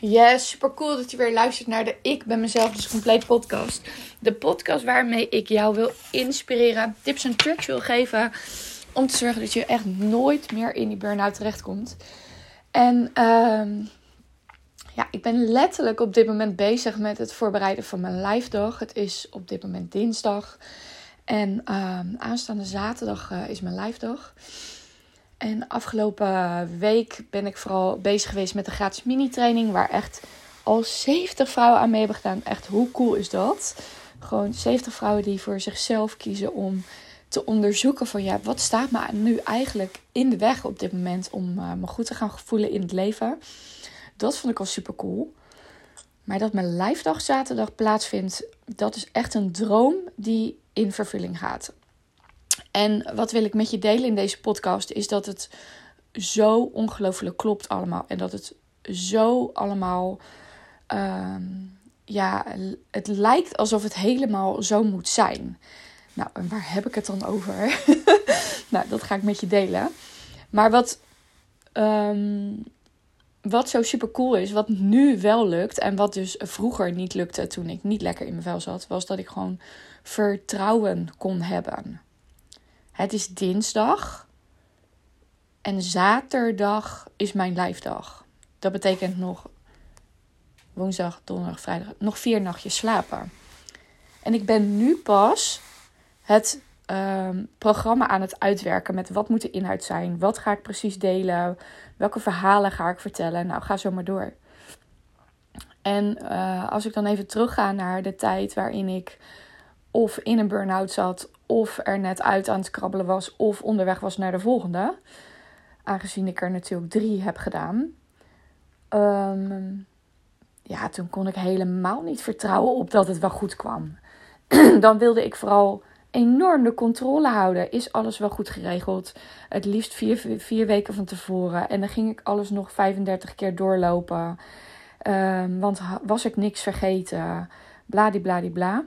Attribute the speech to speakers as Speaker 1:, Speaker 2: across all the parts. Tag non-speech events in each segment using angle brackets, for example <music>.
Speaker 1: Yes, super cool dat je weer luistert naar de Ik ben mezelf dus compleet podcast. De podcast waarmee ik jou wil inspireren, tips en tricks wil geven om te zorgen dat je echt nooit meer in die burn-out terechtkomt. En ehm, ja, ik ben letterlijk op dit moment bezig met het voorbereiden van mijn live dag. Het is op dit moment dinsdag. En ehm, aanstaande zaterdag uh, is mijn live dag. En afgelopen week ben ik vooral bezig geweest met de gratis mini-training. Waar echt al 70 vrouwen aan mee hebben gedaan. Echt, hoe cool is dat? Gewoon 70 vrouwen die voor zichzelf kiezen om te onderzoeken van ja, wat staat me nu eigenlijk in de weg op dit moment om uh, me goed te gaan voelen in het leven. Dat vond ik al super cool. Maar dat mijn live dag zaterdag plaatsvindt, dat is echt een droom die in vervulling gaat. En wat wil ik met je delen in deze podcast is dat het zo ongelooflijk klopt allemaal. En dat het zo allemaal. Uh, ja, het lijkt alsof het helemaal zo moet zijn. Nou, en waar heb ik het dan over? <laughs> nou, dat ga ik met je delen. Maar wat, um, wat zo super cool is, wat nu wel lukt en wat dus vroeger niet lukte toen ik niet lekker in mijn vel zat, was dat ik gewoon vertrouwen kon hebben. Het is dinsdag en zaterdag is mijn live dag. Dat betekent nog woensdag, donderdag, vrijdag, nog vier nachtjes slapen. En ik ben nu pas het um, programma aan het uitwerken met wat moet de inhoud zijn, wat ga ik precies delen, welke verhalen ga ik vertellen. Nou, ga zo maar door. En uh, als ik dan even terugga naar de tijd waarin ik of in een burn-out zat, of er net uit aan het krabbelen was, of onderweg was naar de volgende. Aangezien ik er natuurlijk drie heb gedaan. Um, ja, toen kon ik helemaal niet vertrouwen op dat het wel goed kwam. <clears throat> dan wilde ik vooral enorm de controle houden. Is alles wel goed geregeld? Het liefst vier, vier weken van tevoren. En dan ging ik alles nog 35 keer doorlopen. Um, want was ik niks vergeten? Bladibladibla.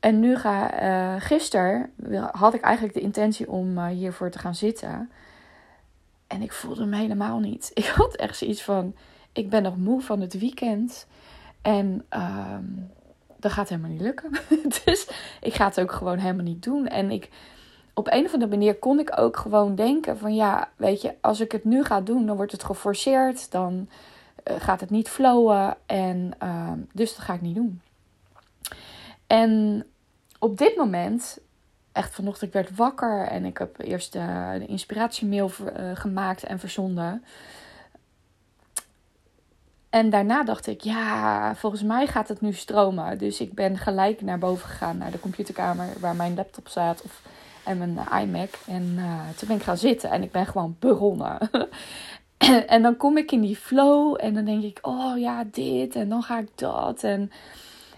Speaker 1: En nu ga, uh, gisteren had ik eigenlijk de intentie om uh, hiervoor te gaan zitten. En ik voelde hem helemaal niet. <laughs> Ik had echt zoiets van: ik ben nog moe van het weekend. En uh, dat gaat helemaal niet lukken. <laughs> dus ik ga het ook gewoon helemaal niet doen. En ik, op een of andere manier kon ik ook gewoon denken: van ja, weet je, als ik het nu ga doen, dan wordt het geforceerd. Dan uh, gaat het niet flowen. En ehm, dus dat ga ik niet doen. En op dit moment, echt vanochtend, ik werd wakker en ik heb eerst de inspiratiemail uh, gemaakt en verzonden. En daarna dacht ik, ja, volgens mij gaat het nu stromen. Dus ik ben gelijk naar boven gegaan, naar de computerkamer waar mijn laptop staat of, en mijn iMac. En uh, toen ben ik gaan zitten en ik ben gewoon begonnen. <laughs> en dan kom ik in die flow en dan denk ik, oh ja, dit en dan ga ik dat. En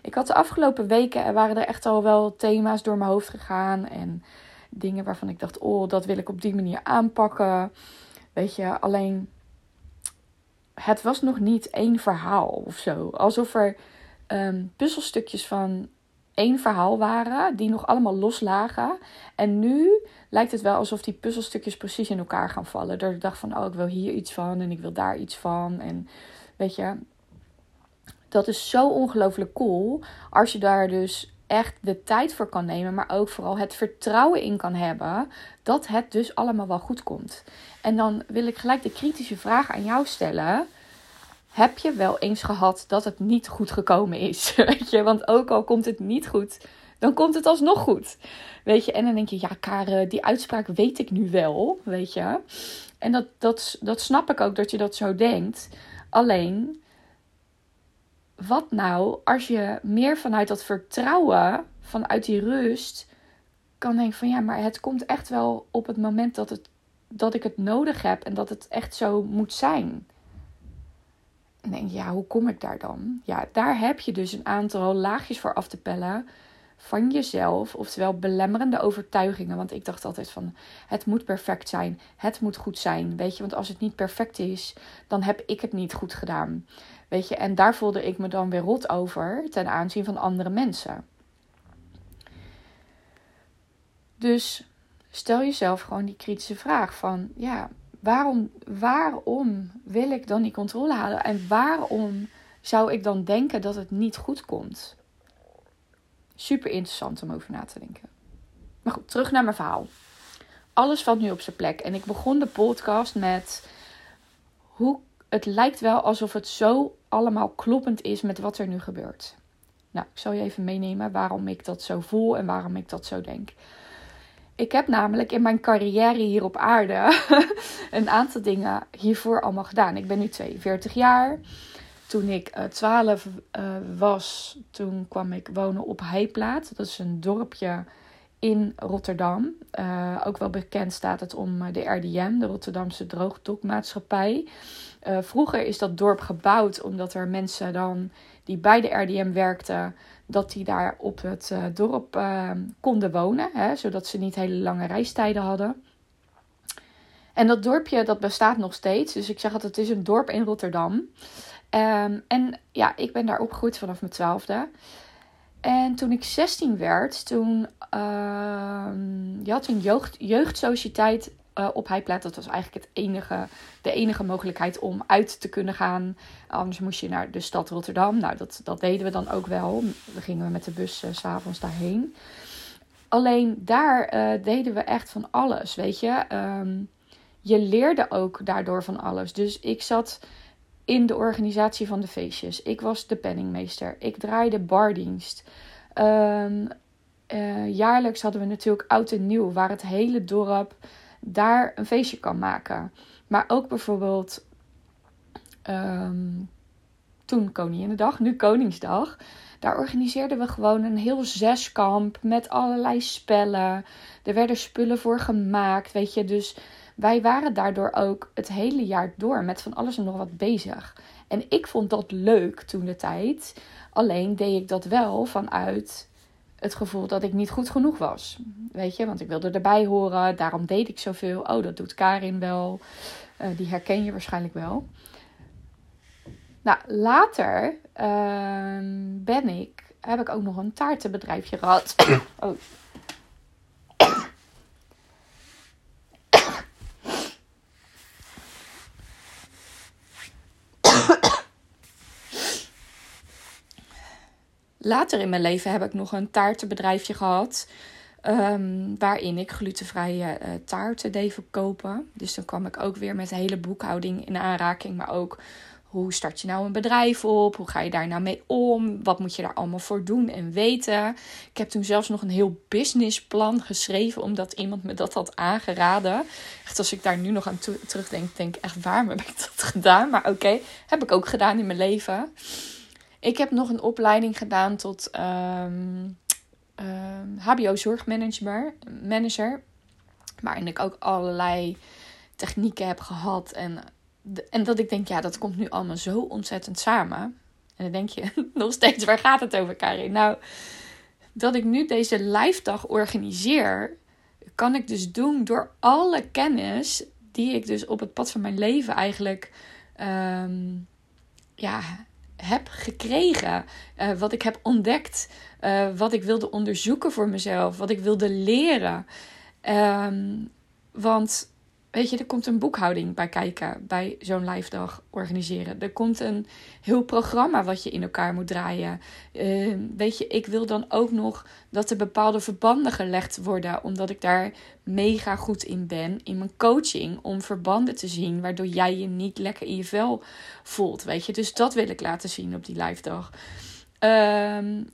Speaker 1: ik had de afgelopen weken, er waren er echt al wel thema's door mijn hoofd gegaan. En dingen waarvan ik dacht, oh, dat wil ik op die manier aanpakken. Weet je, alleen het was nog niet één verhaal of zo. Alsof er um, puzzelstukjes van één verhaal waren, die nog allemaal los lagen. En nu lijkt het wel alsof die puzzelstukjes precies in elkaar gaan vallen. Dat ik dacht van, oh, ik wil hier iets van en ik wil daar iets van. En weet je, dat is zo ongelooflijk cool. Als je daar dus echt de tijd voor kan nemen, maar ook vooral het vertrouwen in kan hebben dat het dus allemaal wel goed komt. En dan wil ik gelijk de kritische vraag aan jou stellen. Heb je wel eens gehad dat het niet goed gekomen is? <laughs> Weet je, want ook al komt het niet goed, dan komt het alsnog goed. Weet je, en dan denk je, ja, Karen, die uitspraak weet ik nu wel, weet je. En dat, dat, dat snap ik ook dat je dat zo denkt. Alleen, wat nou als je meer vanuit dat vertrouwen, vanuit die rust, kan denken van ja, maar het komt echt wel op het moment dat, het, dat ik het nodig heb en dat het echt zo moet zijn. En denk ja, hoe kom ik daar dan? Ja, daar heb je dus een aantal laagjes voor af te pellen van jezelf, oftewel belemmerende overtuigingen. Want ik dacht altijd van het moet perfect zijn, het moet goed zijn, weet je, want als het niet perfect is, dan heb ik het niet goed gedaan. Weet je, en daar voelde ik me dan weer rot over ten aanzien van andere mensen. Dus stel jezelf gewoon die kritische vraag van, ja, waarom, waarom wil ik dan die controle halen? En waarom zou ik dan denken dat het niet goed komt? Super interessant om over na te denken. Maar goed, terug naar mijn verhaal. Alles valt nu op zijn plek. En ik begon de podcast met hoe het lijkt wel alsof het zo allemaal kloppend is met wat er nu gebeurt. Nou, ik zal je even meenemen waarom ik dat zo voel en waarom ik dat zo denk. Ik heb namelijk in mijn carrière hier op aarde <laughs> een aantal dingen hiervoor allemaal gedaan. Ik ben nu 42 jaar. Toen ik uh, 12 uh, was, toen kwam ik wonen op Heiplaat. Dat is een dorpje in Rotterdam. Uh, ook wel bekend staat het om de RDM, de Rotterdamse Droogdokmaatschappij. Uh, vroeger is dat dorp gebouwd omdat er mensen dan die bij de RDM werkten, dat die daar op het dorp konden wonen, hè, zodat ze niet hele lange reistijden hadden. En dat dorpje dat bestaat nog steeds, dus ik zeg altijd het is een dorp in Rotterdam. Um, en ja, ik ben daar opgegroeid vanaf mijn twaalfde. En toen ik 16 werd, toen je had een jeugd, jeugdsociëteit uh, op Heiplaat. Dat was eigenlijk het enige, de enige mogelijkheid om uit te kunnen gaan. Anders moest je naar de stad Rotterdam. Nou, dat, dat deden we dan ook wel. Dan gingen we met de bus uh, s'avonds daarheen. Alleen daar uh, deden we echt van alles, weet je. Um, je leerde ook daardoor van alles. Dus ik zat in de organisatie van de feestjes. Ik was de penningmeester. Ik draaide bardienst. Um, uh, jaarlijks hadden we natuurlijk oud en nieuw, waar het hele dorp daar een feestje kan maken. Maar ook bijvoorbeeld um, toen Koninginnedag, nu Koningsdag. Daar organiseerden we gewoon een heel zeskamp met allerlei spellen. Er werden spullen voor gemaakt, weet je. Dus wij waren daardoor ook het hele jaar door met van alles en nog wat bezig. En ik vond dat leuk toen de tijd. Alleen deed ik dat wel vanuit het gevoel dat ik niet goed genoeg was. Weet je, want ik wilde erbij horen. Daarom deed ik zoveel. Oh, dat doet Karin wel. Uh, die herken je waarschijnlijk wel. Nou, later uh, ben ik, heb ik ook nog een taartenbedrijfje gehad. <coughs> oh. Later in mijn leven heb ik nog een taartenbedrijfje gehad. Um, waarin ik glutenvrije uh, taarten deed verkopen. Dus dan kwam ik ook weer met de hele boekhouding in aanraking. Maar ook hoe start je nou een bedrijf op? Hoe ga je daar nou mee om? Wat moet je daar allemaal voor doen en weten? Ik heb toen zelfs nog een heel businessplan geschreven, omdat iemand me dat had aangeraden. Echt, als ik daar nu nog aan terugdenk, denk ik echt, waarom heb ik <laughs> dat gedaan? Maar oké, heb ik ook gedaan in mijn leven. Ik heb nog een opleiding gedaan tot um, um, HBO-zorgmanager. Manager, waarin ik ook allerlei technieken heb gehad. En, en dat ik denk, ja, dat komt nu allemaal zo ontzettend samen. En dan denk je <laughs> nog steeds, waar gaat het over, Karin? Nou, dat ik nu deze live dag organiseer, kan ik dus doen door alle kennis die ik dus op het pad van mijn leven eigenlijk um, ja, heb gekregen. Uh, wat ik heb ontdekt. Uh, wat ik wilde onderzoeken voor mezelf. Wat ik wilde leren. Um, want weet je, er komt een boekhouding bij kijken. Bij zo'n live dag organiseren. Er komt een heel programma wat je in elkaar moet draaien. Uh, weet je, ik wil dan ook nog dat er bepaalde verbanden gelegd worden. Omdat ik daar mega goed in ben. In mijn coaching. Om verbanden te zien. Waardoor jij je niet lekker in je vel voelt. Weet je, dus dat wil ik laten zien op die live dag. Um,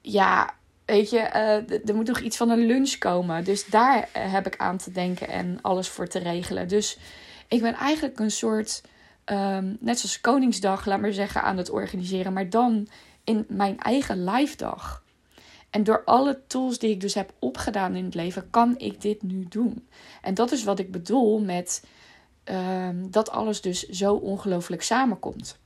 Speaker 1: ja, weet je, uh, er moet nog iets van een lunch komen. Dus daar uh, heb ik aan te denken en alles voor te regelen. Dus ik ben eigenlijk een soort, um, net zoals Koningsdag, laat maar zeggen, aan het organiseren. Maar dan in mijn eigen live dag. En door alle tools die ik dus heb opgedaan in het leven, kan ik dit nu doen. En dat is wat ik bedoel met um, dat alles dus zo ongelooflijk samenkomt.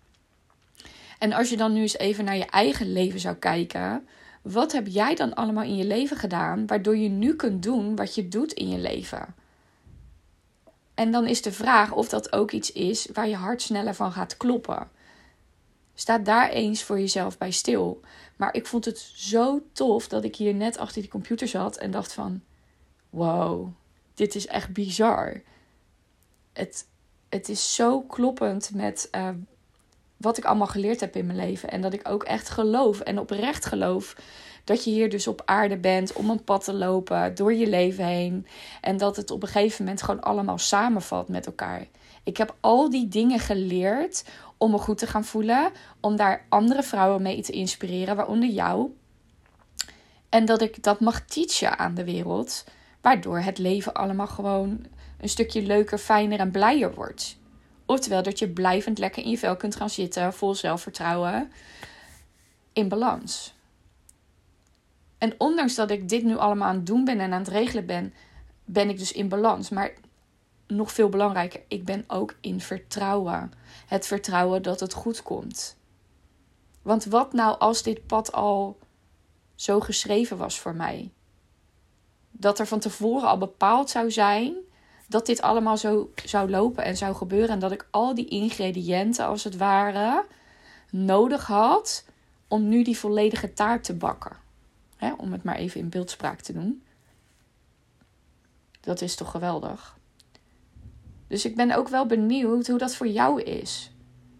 Speaker 1: En als je dan nu eens even naar je eigen leven zou kijken wat heb jij dan allemaal in je leven gedaan waardoor je nu kunt doen wat je doet in je leven? En dan is de vraag of dat ook iets is waar je hart sneller van gaat kloppen. Sta daar eens voor jezelf bij stil. Maar ik vond het zo tof dat ik hier net achter die computer zat en dacht van... Wow, dit is echt bizar. het, het is zo kloppend met uh, wat ik allemaal geleerd heb in mijn leven. En dat ik ook echt geloof en oprecht geloof dat je hier dus op aarde bent om een pad te lopen door je leven heen. En dat het op een gegeven moment gewoon allemaal samenvalt met elkaar. Ik heb al die dingen geleerd om me goed te gaan voelen. Om daar andere vrouwen mee te inspireren, waaronder jou. En dat ik dat mag teachen aan de wereld. Waardoor het leven allemaal gewoon een stukje leuker, fijner en blijer wordt. Oftewel dat je blijvend lekker in je vel kunt gaan zitten, vol zelfvertrouwen, in balans. En ondanks dat ik dit nu allemaal aan het doen ben en aan het regelen ben, ben ik dus in balans. Maar nog veel belangrijker, ik ben ook in vertrouwen. Het vertrouwen dat het goed komt. Want wat nou als dit pad al zo geschreven was voor mij? Dat er van tevoren al bepaald zou zijn dat dit allemaal zo zou lopen en zou gebeuren. En dat ik al die ingrediënten, als het ware, nodig had om nu die volledige taart te bakken. om het maar even in beeldspraak te doen. Dat is toch geweldig. Dus ik ben ook wel benieuwd hoe dat voor jou is.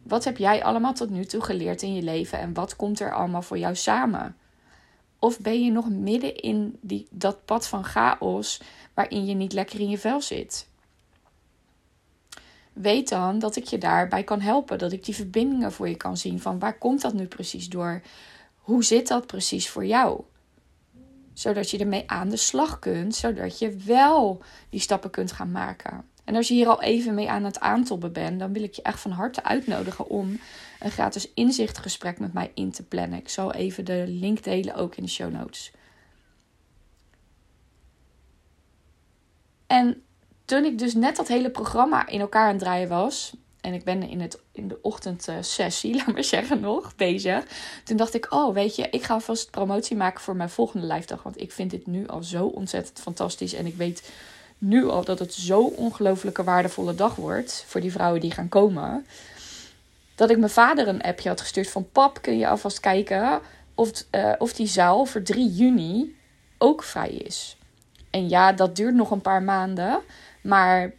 Speaker 1: Wat heb jij allemaal tot nu toe geleerd in je leven en wat komt er allemaal voor jou samen? Of ben je nog midden in die, dat pad van chaos waarin je niet lekker in je vel zit? Weet dan dat ik je daarbij kan helpen, dat ik die verbindingen voor je kan zien van waar komt dat nu precies door? Hoe zit dat precies voor jou? Zodat je ermee aan de slag kunt, zodat je wel die stappen kunt gaan maken. En als je hier al even mee aan het aantoppen bent, dan wil ik je echt van harte uitnodigen om een gratis inzichtgesprek met mij in te plannen. Ik zal even de link delen ook in de show notes. En toen ik dus net dat hele programma in elkaar aan het draaien was. En ik ben in, het, in de ochtendsessie, <laughs> laat maar zeggen, nog bezig. Toen dacht ik, oh weet je, ik ga vast promotie maken voor mijn volgende live dag. Want ik vind dit nu al zo ontzettend fantastisch. En ik weet nu al dat het zo'n ongelooflijke waardevolle dag wordt voor die vrouwen die gaan komen. Dat ik mijn vader een appje had gestuurd van pap, kun je alvast kijken of, uh, of die zaal voor 3 juni ook vrij is. En ja, dat duurt nog een paar maanden. Maar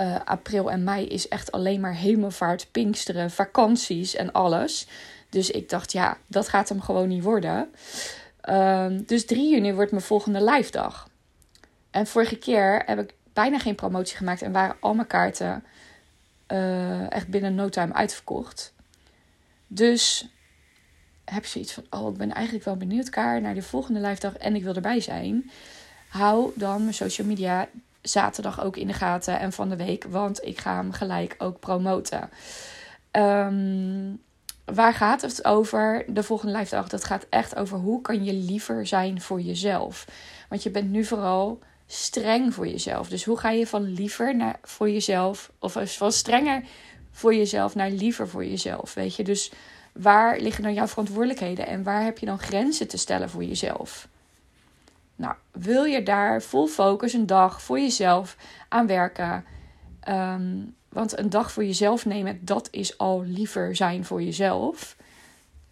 Speaker 1: uh, april en mei is echt alleen maar hemelvaart, pinksteren, vakanties en alles. Dus ik dacht, ja, dat gaat hem gewoon niet worden. Uh, dus 3 juni wordt mijn volgende live dag. En vorige keer heb ik bijna geen promotie gemaakt en waren al mijn kaarten uh, echt binnen no time uitverkocht. Dus heb je zoiets van: Oh, ik ben eigenlijk wel benieuwd, Kaar, naar de volgende live en ik wil erbij zijn. Hou dan mijn social media zaterdag ook in de gaten en van de week, want ik ga hem gelijk ook promoten. Um, waar gaat het over? De volgende live dat gaat echt over hoe kan je liever zijn voor jezelf. Want je bent nu vooral streng voor jezelf. Dus hoe ga je van liever naar voor jezelf, of van strenger voor jezelf naar liever voor jezelf? Weet je, dus waar liggen dan jouw verantwoordelijkheden en waar heb je dan grenzen te stellen voor jezelf? Nou, wil je daar full focus een dag voor jezelf aan werken? Ehm, want een dag voor jezelf nemen, dat is al liever zijn voor jezelf.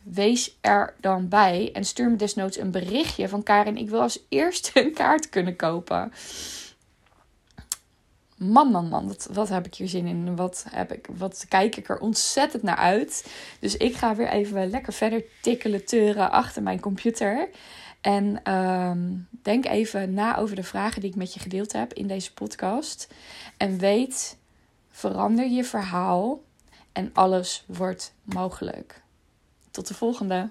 Speaker 1: Wees er dan bij en stuur me desnoods een berichtje van Karin. Ik wil als eerste een kaart kunnen kopen. Man, man, man, wat, heb ik hier zin in? Wat, heb ik, wat kijk ik er ontzettend naar uit? Dus ik ga weer even lekker verder tikkelen, teuren achter mijn computer. En ehm, denk even na over de vragen die ik met je gedeeld heb in deze podcast. En weet, verander je verhaal en alles wordt mogelijk. Tot de volgende.